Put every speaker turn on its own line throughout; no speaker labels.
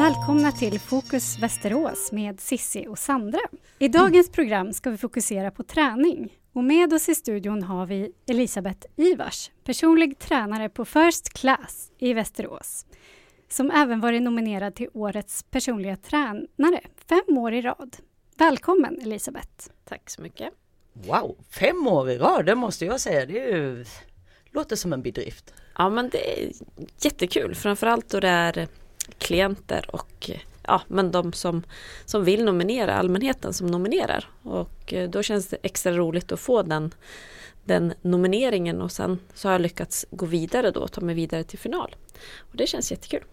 Välkomna till Fokus Västerås med Sissi och Sandra. I dagens program ska vi fokusera på träning. Och med oss i studion har vi Elisabeth Ivars, personlig tränare på First Class i Västerås, som även varit nominerad till Årets personliga tränare fem år i rad. Välkommen Elisabeth!
Tack så mycket!
Wow, fem år i rad, det måste jag säga, det är ju, låter som en bedrift.
Ja men det är jättekul, framförallt då det är klienter och ja, men de som, som vill nominera, allmänheten som nominerar. Och eh, då känns det extra roligt att få den, den nomineringen och sen så har jag lyckats gå vidare då, ta mig vidare till final. Och det känns jättekul.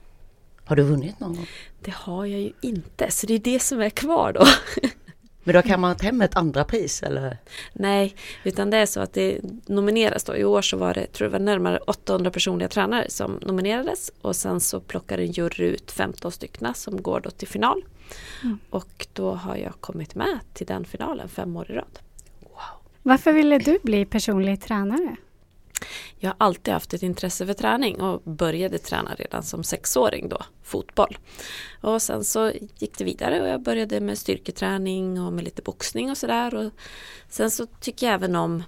Har du vunnit någon gång?
Det har jag ju inte, så det är det som är kvar då.
Men då kan man ta hem ett andra pris eller?
Nej, utan det är så att det nomineras då. I år så var det, tror jag var närmare 800 personliga tränare som nominerades och sen så plockar en jury ut 15 stycken som går då till final. Mm. Och då har jag kommit med till den finalen fem år i rad.
Wow. Varför ville du bli personlig tränare?
Jag har alltid haft ett intresse för träning och började träna redan som sexåring då, fotboll. Och sen så gick det vidare och jag började med styrketräning och med lite boxning och sådär. Sen så tycker jag även om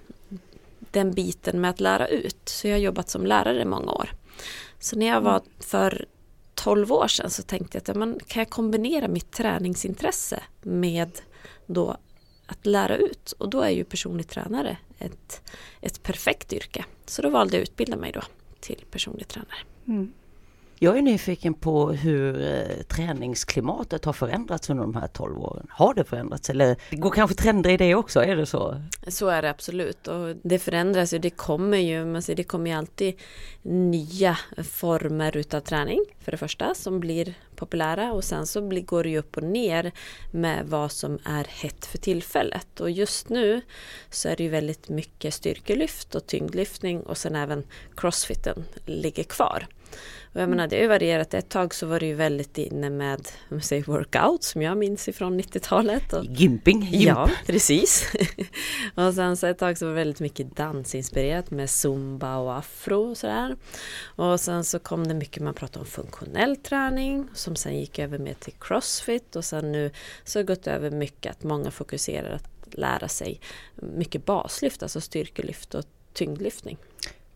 den biten med att lära ut. Så jag har jobbat som lärare i många år. Så när jag var för 12 år sedan så tänkte jag att man, kan jag kombinera mitt träningsintresse med då att lära ut och då är ju personlig tränare ett, ett perfekt yrke. Så då valde jag att utbilda mig då till personlig tränare. Mm.
Jag är nyfiken på hur eh, träningsklimatet har förändrats under de här 12 åren. Har det förändrats eller det går kanske trender i det också, är det så?
Så är det absolut och det förändras ju, det kommer ju, man säger, det kommer ju alltid nya former utav träning för det första som blir populära och sen så blir, går det ju upp och ner med vad som är hett för tillfället och just nu så är det ju väldigt mycket styrkelyft och tyngdlyftning och sen även crossfiten ligger kvar. Och jag menar det har ju varierat. Ett tag så var det ju väldigt inne med om säger, workout som jag minns ifrån 90-talet. Och,
Gimping? Gimp.
Ja, precis. och sen så ett tag så var det väldigt mycket dansinspirerat med zumba och afro och sådär. Och sen så kom det mycket, man pratade om funktionell träning som sen gick över mer till crossfit och sen nu så har det gått över mycket att många fokuserar att lära sig mycket baslyft, alltså styrkelyft och tyngdlyftning.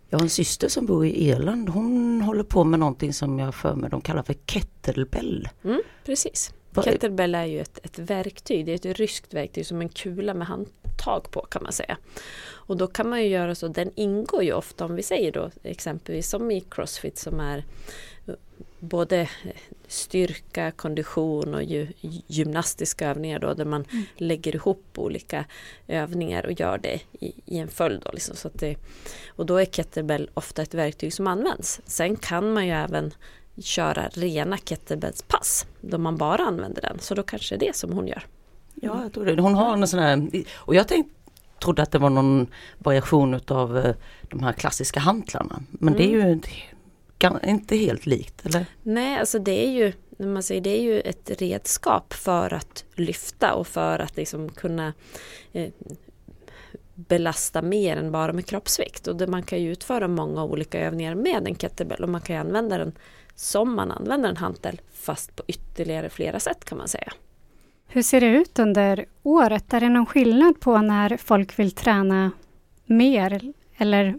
Jag har en syster som bor i Irland. Hon håller på med någonting som jag för mig de kallar för kettlebell.
Mm, precis. Kettlebell är ju ett, ett verktyg. Det är ett ryskt verktyg som en kula med handtag på kan man säga. Och då kan man ju göra så, den ingår ju ofta om vi säger då exempelvis som i Crossfit som är både styrka, kondition och ju, gymnastiska övningar då där man mm. lägger ihop olika övningar och gör det i, i en följd. Då, liksom, så det, och då är kettlebell ofta ett verktyg som används. Sen kan man ju även köra rena kettlebellspass då man bara använder den. Så då kanske det är det som hon gör.
Ja, jag tror det. Hon har en sån här, och jag tänkte trodde att det var någon variation utav eh, de här klassiska hantlarna. Men mm. det är ju inte helt likt eller?
Nej, alltså det är ju, när man säger, det är ju ett redskap för att lyfta och för att liksom kunna eh, belasta mer än bara med kroppsvikt. Och det, man kan ju utföra många olika övningar med en kettlebell och man kan använda den som man använder en hantel fast på ytterligare flera sätt kan man säga.
Hur ser det ut under året? Är det någon skillnad på när folk vill träna mer eller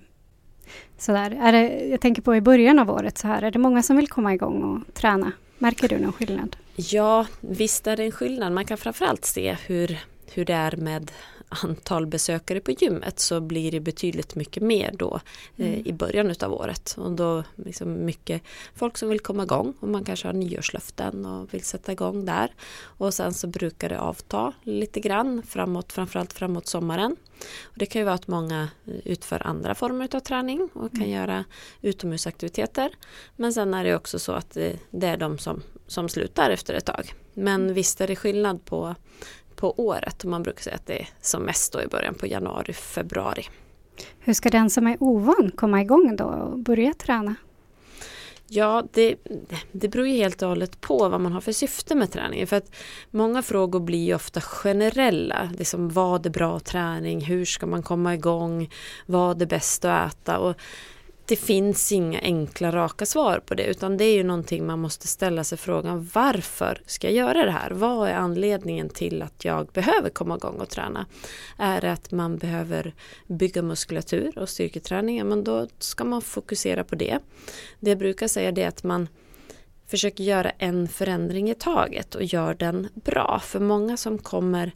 sådär? Är det, jag tänker på i början av året så här, är det många som vill komma igång och träna? Märker du någon skillnad?
Ja, visst är det en skillnad. Man kan framförallt se hur, hur det är med antal besökare på gymmet så blir det betydligt mycket mer då eh, mm. i början utav året. Och då liksom mycket folk som vill komma igång och man kanske har nyårslöften och vill sätta igång där. Och sen så brukar det avta lite grann framåt, framförallt framåt sommaren. Och det kan ju vara att många utför andra former av träning och kan mm. göra utomhusaktiviteter. Men sen är det också så att det, det är de som, som slutar efter ett tag. Men mm. visst är det skillnad på på året. Och man brukar säga att det är som mest då i början på januari, februari.
Hur ska den som är ovan komma igång då och börja träna?
Ja, det, det beror ju helt och hållet på vad man har för syfte med träningen. För att många frågor blir ju ofta generella. Det som vad är bra träning? Hur ska man komma igång? Vad är bäst att äta? Och det finns inga enkla raka svar på det utan det är ju någonting man måste ställa sig frågan varför ska jag göra det här? Vad är anledningen till att jag behöver komma igång och träna? Är det att man behöver bygga muskulatur och styrketräning? Men då ska man fokusera på det. Det jag brukar säga är att man försöker göra en förändring i taget och gör den bra. För många som kommer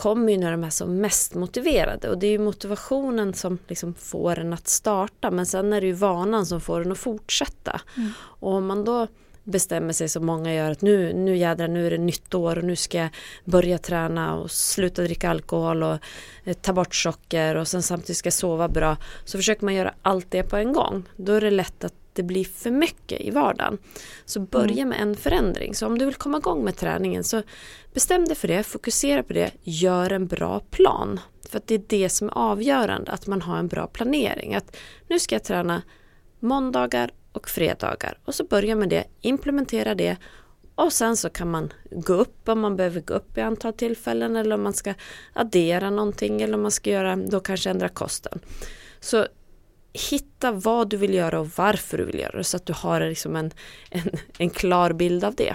kommer ju när de är som mest motiverade och det är ju motivationen som liksom får en att starta men sen är det ju vanan som får en att fortsätta. Mm. Och om man då bestämmer sig som många gör att nu, nu jädrar nu är det nytt år och nu ska jag börja träna och sluta dricka alkohol och eh, ta bort socker och sen samtidigt ska jag sova bra. Så försöker man göra allt det på en gång. Då är det lätt att det blir för mycket i vardagen. Så börja mm. med en förändring. Så om du vill komma igång med träningen så bestäm dig för det, fokusera på det, gör en bra plan. För att det är det som är avgörande, att man har en bra planering. Att nu ska jag träna måndagar och fredagar och så börja med det, implementera det och sen så kan man gå upp om man behöver gå upp i antal tillfällen eller om man ska addera någonting eller om man ska göra, då kanske ändra kosten. Så hitta vad du vill göra och varför du vill göra det så att du har liksom en, en, en klar bild av det.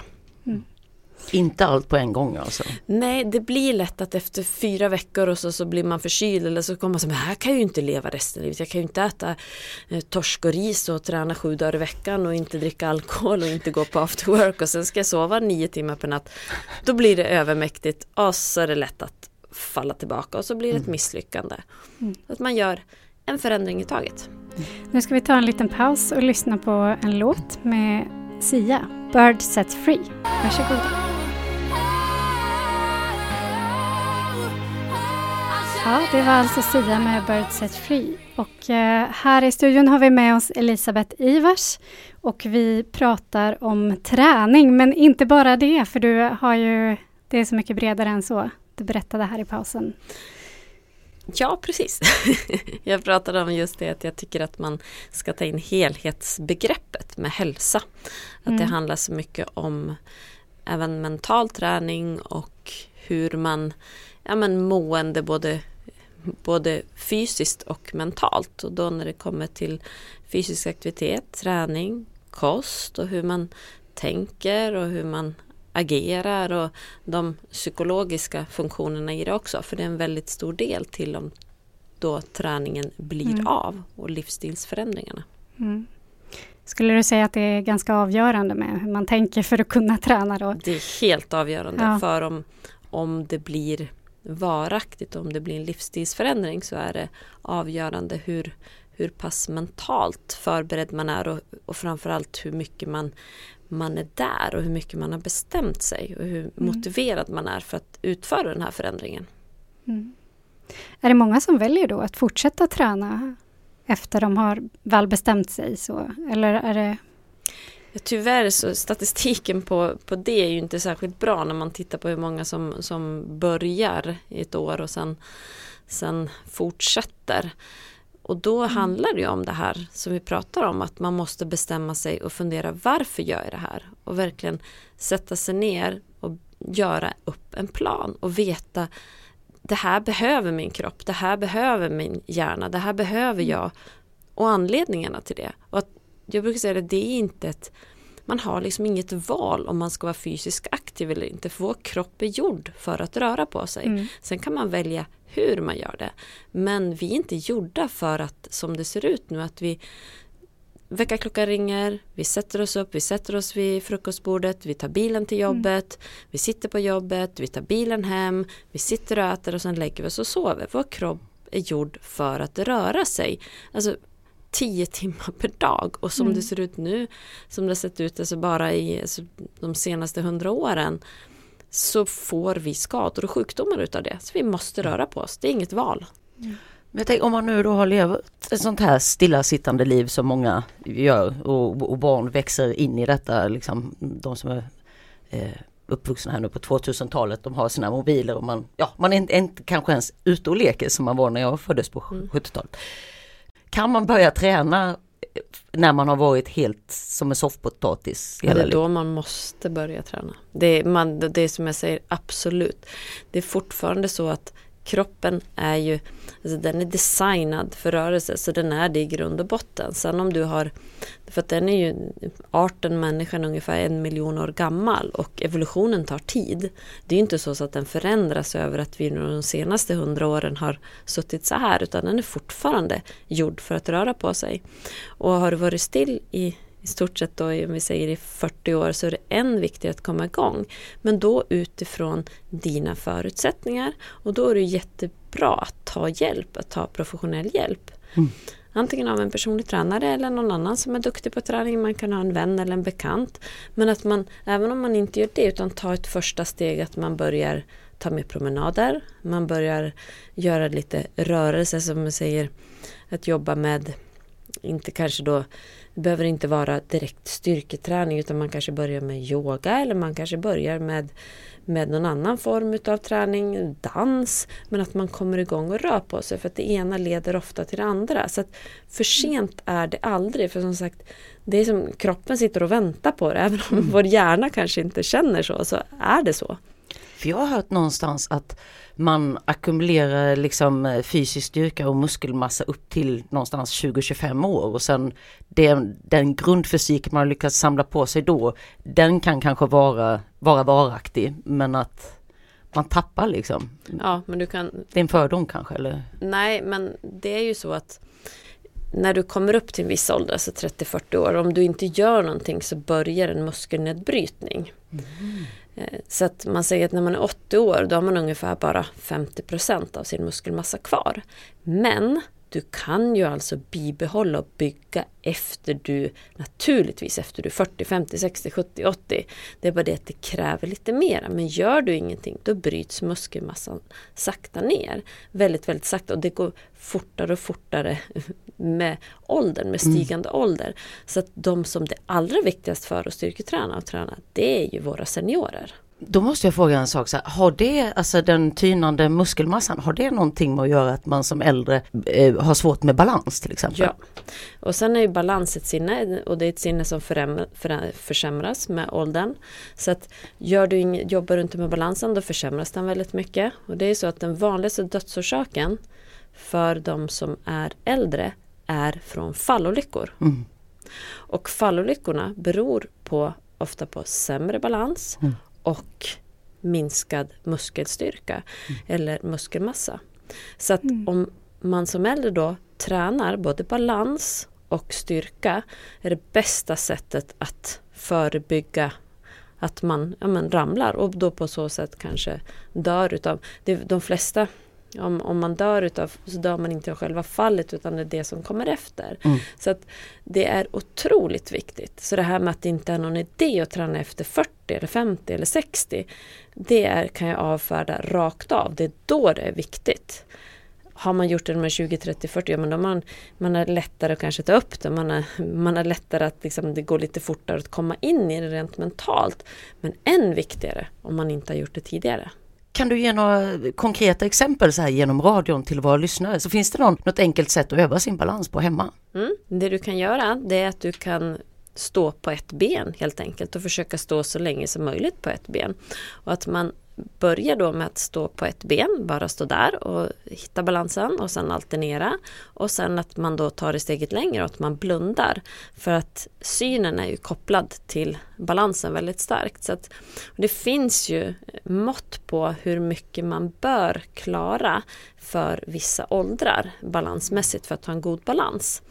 Inte allt på en gång alltså?
Nej, det blir lätt att efter fyra veckor och så, så blir man förkyld eller så kommer man säga, här kan jag ju inte leva resten av livet. Jag kan ju inte äta eh, torsk och ris och träna sju dagar i veckan och inte dricka alkohol och inte gå på after work och sen ska jag sova nio timmar per natt. Då blir det övermäktigt och så är det lätt att falla tillbaka och så blir det ett mm. misslyckande. Mm. Att man gör en förändring i taget.
Nu ska vi ta en liten paus och lyssna på en låt med Sia, Bird Set Free. Varsågoda. Ja, det var alltså Sia med Bird Set Free. Och eh, här i studion har vi med oss Elisabeth Ivars och vi pratar om träning, men inte bara det, för du har ju, det är så mycket bredare än så. Du berättade här i pausen.
Ja, precis. jag pratade om just det att jag tycker att man ska ta in helhetsbegreppet med hälsa. Att mm. det handlar så mycket om även mental träning och hur man, ja men mående både, både fysiskt och mentalt. Och då när det kommer till fysisk aktivitet, träning, kost och hur man tänker och hur man agerar och de psykologiska funktionerna i det också. För det är en väldigt stor del till om då träningen blir mm. av och livsstilsförändringarna. Mm.
Skulle du säga att det är ganska avgörande med hur man tänker för att kunna träna då?
Det är helt avgörande ja. för om, om det blir varaktigt, om det blir en livsstilsförändring så är det avgörande hur, hur pass mentalt förberedd man är och, och framförallt hur mycket man man är där och hur mycket man har bestämt sig och hur mm. motiverad man är för att utföra den här förändringen. Mm.
Är det många som väljer då att fortsätta träna efter de har väl bestämt sig? Så? Eller är det
tyvärr så statistiken på, på det är ju inte särskilt bra när man tittar på hur många som, som börjar i ett år och sen, sen fortsätter. Och då mm. handlar det om det här som vi pratar om, att man måste bestämma sig och fundera varför gör jag det här? Och verkligen sätta sig ner och göra upp en plan och veta det här behöver min kropp, det här behöver min hjärna, det här behöver mm. jag och anledningarna till det. Och att jag brukar säga att det är inte ett man har liksom inget val om man ska vara fysiskt aktiv eller inte. För vår kropp är gjord för att röra på sig. Mm. Sen kan man välja hur man gör det. Men vi är inte gjorda för att, som det ser ut nu, att vi Väckarklockan ringer, vi sätter oss upp, vi sätter oss vid frukostbordet, vi tar bilen till mm. jobbet, mm. vi sitter på jobbet, vi tar bilen hem, vi sitter och äter och sen lägger vi oss och sover. Vår kropp är gjord för att röra sig. Alltså tio timmar per dag och som mm. det ser ut nu, som det sett ut alltså bara i alltså, de senaste hundra åren så får vi skador och sjukdomar utav det. Så vi måste röra på oss, det är inget val.
Mm. Men jag tänker, om man nu då har levt ett sånt här stillasittande liv som många gör och, och barn växer in i detta, liksom, de som är eh, uppvuxna här nu på 2000-talet, de har sina mobiler och man, ja, man är inte, inte kanske ens ute och leker som man var när jag föddes på mm. 70-talet. Kan man börja träna när man har varit helt som en soffpotatis?
Ja, det är då man måste börja träna. Det är, man, det är som jag säger, absolut. Det är fortfarande så att kroppen är ju alltså den är designad för rörelse så den är det i grund och botten. Sen om du har, för att den är ju arten människan ungefär en miljon år gammal och evolutionen tar tid. Det är inte så att den förändras över att vi de senaste hundra åren har suttit så här utan den är fortfarande gjord för att röra på sig. Och har du varit still i i stort sett då, om vi säger i 40 år, så är det än viktigare att komma igång. Men då utifrån dina förutsättningar och då är det jättebra att ta hjälp, att ta professionell hjälp. Mm. Antingen av en personlig tränare eller någon annan som är duktig på träning. Man kan ha en vän eller en bekant. Men att man, även om man inte gör det, utan tar ett första steg att man börjar ta med promenader. Man börjar göra lite rörelse som man säger, att jobba med, inte kanske då behöver inte vara direkt styrketräning utan man kanske börjar med yoga eller man kanske börjar med, med någon annan form av träning, dans. Men att man kommer igång och rör på sig för att det ena leder ofta till det andra. Så att för sent är det aldrig. För som sagt, det är som kroppen sitter och väntar på det. Även om mm. vår hjärna kanske inte känner så, så är det så.
För jag har hört någonstans att man ackumulerar liksom eh, fysisk styrka och muskelmassa upp till någonstans 20-25 år och sen den, den grundfysik man lyckats samla på sig då, den kan kanske vara, vara varaktig men att man tappar liksom.
Ja, men du kan...
Det är en fördom kanske eller?
Nej, men det är ju så att när du kommer upp till en viss ålder, alltså 30-40 år, om du inte gör någonting så börjar en muskelnedbrytning. Mm. Eh, så att man säger att när man är 80 år då har man ungefär bara 50% av sin muskelmassa kvar. Men du kan ju alltså bibehålla och bygga efter du, naturligtvis efter du 40, 50, 60, 70, 80. Det är bara det att det kräver lite mer. Men gör du ingenting då bryts muskelmassan sakta ner. Väldigt, väldigt sakta och det går fortare och fortare med åldern, med mm. stigande mm. ålder. Så att de som det allra viktigast för att styrketräna och träna, det är ju våra seniorer.
Då måste jag fråga en sak, så här, har det, alltså den tynande muskelmassan, har det någonting med att göra att man som äldre eh, har svårt med balans till exempel?
Ja, och sen är ju balans ett sinne och det är ett sinne som försämras med åldern. Så att gör du ing, jobbar du inte med balansen då försämras den väldigt mycket. Och det är så att den vanligaste dödsorsaken för de som är äldre är från fallolyckor. Mm. Och fallolyckorna beror på ofta på sämre balans mm och minskad muskelstyrka mm. eller muskelmassa. Så att mm. om man som äldre då tränar både balans och styrka är det bästa sättet att förebygga att man, ja, man ramlar och då på så sätt kanske dör utav, de flesta om, om man dör utav, så dör man inte av själva fallet utan det är det som kommer efter. Mm. Så att det är otroligt viktigt. Så det här med att det inte är någon idé att träna efter 40 eller 50 eller 60. Det är, kan jag avfärda rakt av. Det är då det är viktigt. Har man gjort det när man är 20, 30, 40, ja men då man, man är lättare att kanske ta upp det. Man är, man är lättare att liksom, det går lite fortare att komma in i det rent mentalt. Men än viktigare om man inte har gjort det tidigare.
Kan du ge några konkreta exempel så här genom radion till våra lyssnare? Så finns det någon, något enkelt sätt att öva sin balans på hemma?
Mm. Det du kan göra det är att du kan stå på ett ben helt enkelt och försöka stå så länge som möjligt på ett ben. Och att man börja då med att stå på ett ben, bara stå där och hitta balansen och sen alternera. Och sen att man då tar det steget längre och att man blundar. För att synen är ju kopplad till balansen väldigt starkt. Så att, det finns ju mått på hur mycket man bör klara för vissa åldrar balansmässigt för att ha en god balans.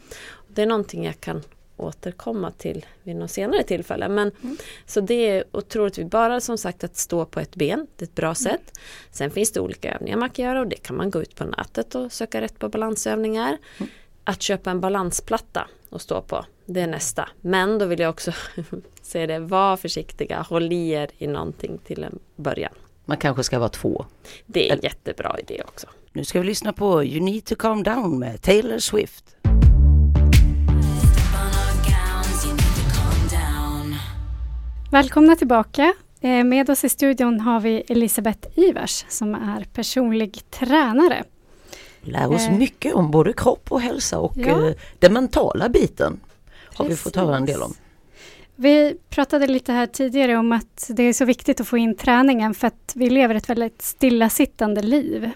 Det är någonting jag kan återkomma till vid något senare tillfälle. Men, mm. Så det är otroligt, bara som sagt att stå på ett ben, det är ett bra mm. sätt. Sen finns det olika övningar man kan göra och det kan man gå ut på nätet och söka rätt på balansövningar. Mm. Att köpa en balansplatta och stå på, det är nästa. Men då vill jag också säga det, var försiktiga, håll i er i någonting till en början.
Man kanske ska vara två.
Det är en jättebra idé också.
Nu ska vi lyssna på You need to calm down med Taylor Swift.
Välkomna tillbaka. Eh, med oss i studion har vi Elisabeth Ivers som är personlig tränare.
Lär oss eh. mycket om både kropp och hälsa och ja. Eh, den mentala biten. Har Precis. vi fått höra en del om.
Vi pratade lite här tidigare om att det är så viktigt att få in träningen för att vi lever ett väldigt stillasittande liv.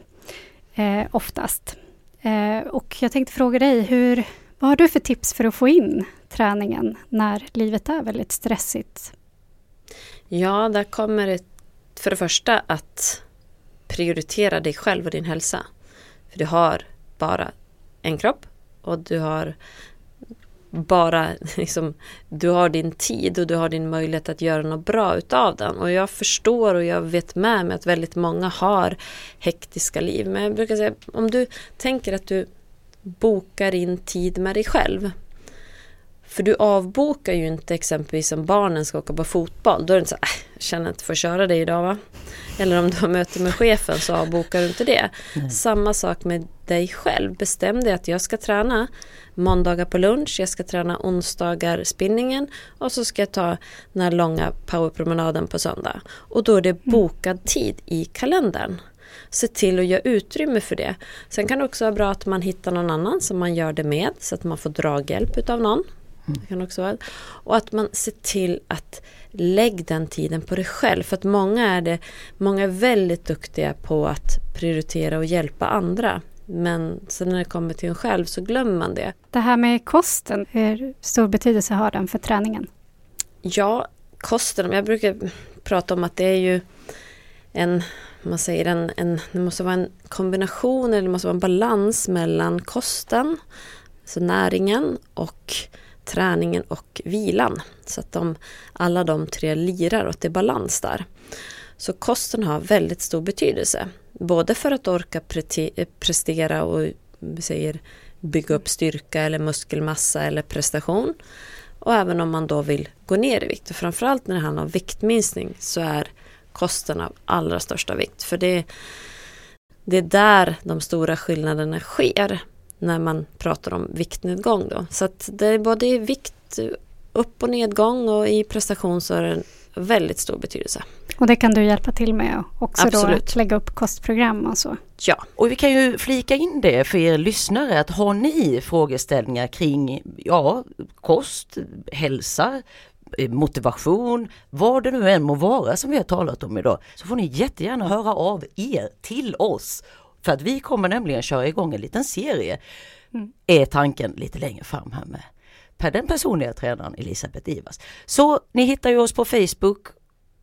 eh, oftast. Eh, och jag tänkte fråga dig, hur, vad har du för tips för att få in träningen när livet är väldigt stressigt?
Ja, där kommer det för det första att prioritera dig själv och din hälsa. För du har bara en kropp och du har bara liksom, du har din tid och du har din möjlighet att göra något bra utav den. Och jag förstår och jag vet med mig att väldigt många har hektiska liv. Men jag brukar säga, om du tänker att du bokar in tid med dig själv. För du avbokar ju inte exempelvis om barnen ska åka på fotboll. Då är det inte så äh, jag känner inte för att köra det idag va. Eller om du har möte med chefen så avbokar du inte det. Mm. Samma sak med dig själv. Bestäm dig att jag ska träna måndagar på lunch, jag ska träna onsdagar spinningen och så ska jag ta den här långa powerpromenaden på söndag. Och då är det mm. bokad tid i kalendern. Se till att göra utrymme för det. Sen kan det också vara bra att man hittar någon annan som man gör det med så att man får draghjälp utav någon. Det kan också vara. Och att man ser till att lägg den tiden på dig själv. För att många är, det, många är väldigt duktiga på att prioritera och hjälpa andra. Men sen när det kommer till en själv så glömmer man det.
Det här med kosten, hur stor betydelse har den för träningen?
Ja, kosten, jag brukar prata om att det är ju en, man säger en, en, det måste vara en kombination eller det måste vara en balans mellan kosten, alltså näringen och träningen och vilan. Så att de, alla de tre lirar och att det är balans där. Så kosten har väldigt stor betydelse. Både för att orka prestera och säger, bygga upp styrka eller muskelmassa eller prestation. Och även om man då vill gå ner i vikt. Och framförallt när det handlar om viktminskning så är kosten av allra största vikt. För det, det är där de stora skillnaderna sker när man pratar om viktnedgång. Då. Så att det är både i vikt upp och nedgång och i prestation så är det väldigt stor betydelse.
Och det kan du hjälpa till med också Absolut. då att lägga upp kostprogram och så?
Ja. Och vi kan ju flika in det för er lyssnare att har ni frågeställningar kring ja, kost, hälsa, eh, motivation, vad det nu än må vara som vi har talat om idag, så får ni jättegärna höra av er till oss. För att vi kommer nämligen köra igång en liten serie, mm. är tanken lite längre fram här med per den personliga tränaren Elisabeth Ivars. Så ni hittar ju oss på Facebook,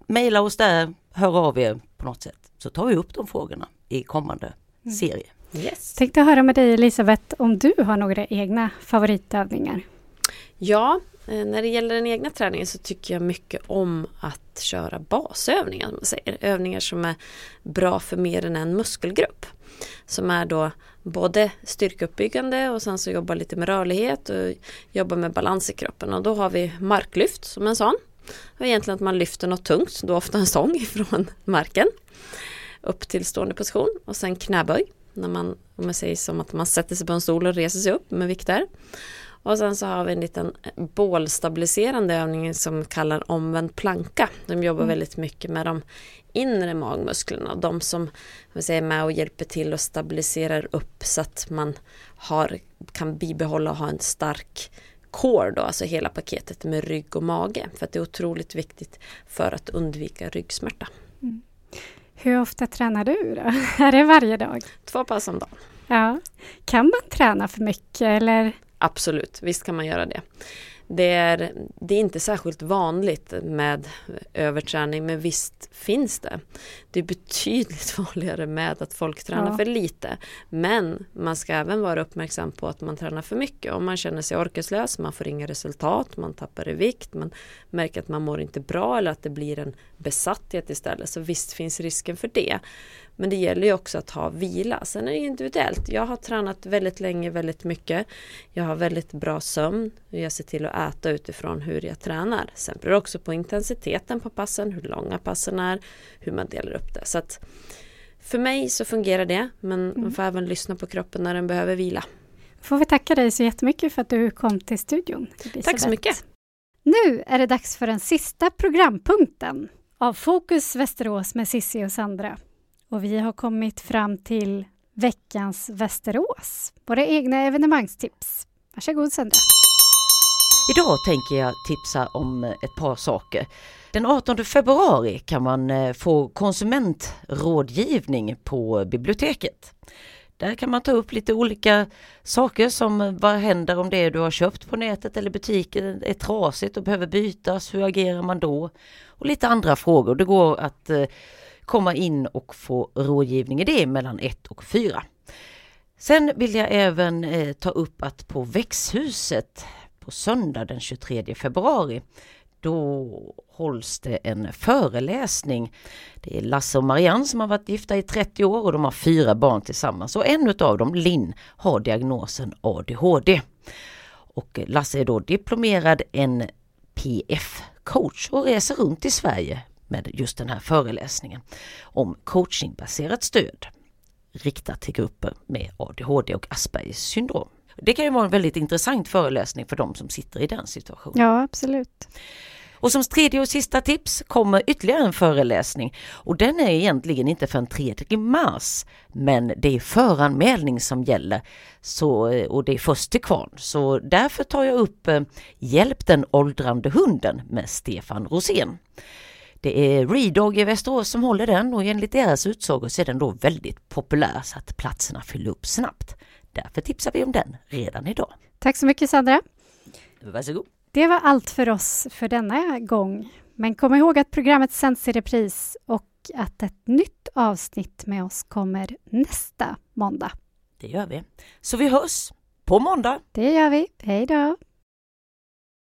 mejla oss där, hör av er på något sätt. Så tar vi upp de frågorna i kommande mm. serie.
Yes. Tänkte höra med dig Elisabeth om du har några egna favoritövningar?
Ja, Eh, när det gäller den egna träningen så tycker jag mycket om att köra basövningar. Man säger. Övningar som är bra för mer än en muskelgrupp. Som är då både styrkeuppbyggande och sen så jobbar lite med rörlighet och jobbar med balans i kroppen. Och då har vi marklyft som en sån. Och egentligen att man lyfter något tungt, då ofta en sång från marken. Upp till stående position och sen knäböj. När man, om man säger som att man sätter sig på en stol och reser sig upp med vikter. Och sen så har vi en liten bålstabiliserande övning som kallar omvänd planka. De jobbar mm. väldigt mycket med de inre magmusklerna. De som är med och hjälper till och stabiliserar upp så att man har, kan bibehålla och ha en stark core då, alltså hela paketet med rygg och mage. För att det är otroligt viktigt för att undvika ryggsmärta. Mm.
Hur ofta tränar du då? Är det varje dag?
Två pass om dagen.
Ja. Kan man träna för mycket eller?
Absolut, visst kan man göra det. Det är, det är inte särskilt vanligt med överträning men visst finns det. Det är betydligt vanligare med att folk tränar ja. för lite. Men man ska även vara uppmärksam på att man tränar för mycket. Om man känner sig orkeslös, man får inga resultat, man tappar i vikt, man märker att man mår inte bra eller att det blir en besatthet istället. Så visst finns risken för det. Men det gäller ju också att ha vila. Sen är det individuellt. Jag har tränat väldigt länge, väldigt mycket. Jag har väldigt bra sömn. Jag ser till att äta utifrån hur jag tränar. Sen beror det också på intensiteten på passen, hur långa passen är, hur man delar upp det. Så att för mig så fungerar det, men mm. man får även lyssna på kroppen när den behöver vila.
Får vi tacka dig så jättemycket för att du kom till studion. Elisabeth.
Tack så mycket.
Nu är det dags för den sista programpunkten av Fokus Västerås med Sissi och Sandra. Och vi har kommit fram till veckans Västerås, våra egna evenemangstips. Varsågod Sandra.
Idag tänker jag tipsa om ett par saker. Den 18 februari kan man eh, få konsumentrådgivning på biblioteket. Där kan man ta upp lite olika saker som eh, vad händer om det du har köpt på nätet eller butiken är trasigt och behöver bytas, hur agerar man då? Och lite andra frågor. Det går att eh, komma in och få rådgivning i det mellan 1 och 4. Sen vill jag även eh, ta upp att på växthuset på söndag den 23 februari då hålls det en föreläsning. Det är Lasse och Marianne som har varit gifta i 30 år och de har fyra barn tillsammans och en utav dem, Linn, har diagnosen ADHD. Och Lasse är då diplomerad NPF-coach och reser runt i Sverige med just den här föreläsningen om coachingbaserat stöd riktat till grupper med ADHD och Aspergers syndrom. Det kan ju vara en väldigt intressant föreläsning för de som sitter i den situationen.
Ja, absolut.
Och som tredje och sista tips kommer ytterligare en föreläsning och den är egentligen inte förrän 3 mars men det är föranmälning som gäller så, och det är först till kvarn. Så därför tar jag upp eh, Hjälp den åldrande hunden med Stefan Rosén. Det är Redog i Västerås som håller den och enligt deras utsagor så är den då väldigt populär så att platserna fyller upp snabbt. Därför tipsar vi om den redan idag.
Tack så mycket Sandra.
Varsågod.
Det var allt för oss för denna gång. Men kom ihåg att programmet sänds i repris och att ett nytt avsnitt med oss kommer nästa måndag.
Det gör vi. Så vi hörs på måndag.
Det gör vi. Hej då!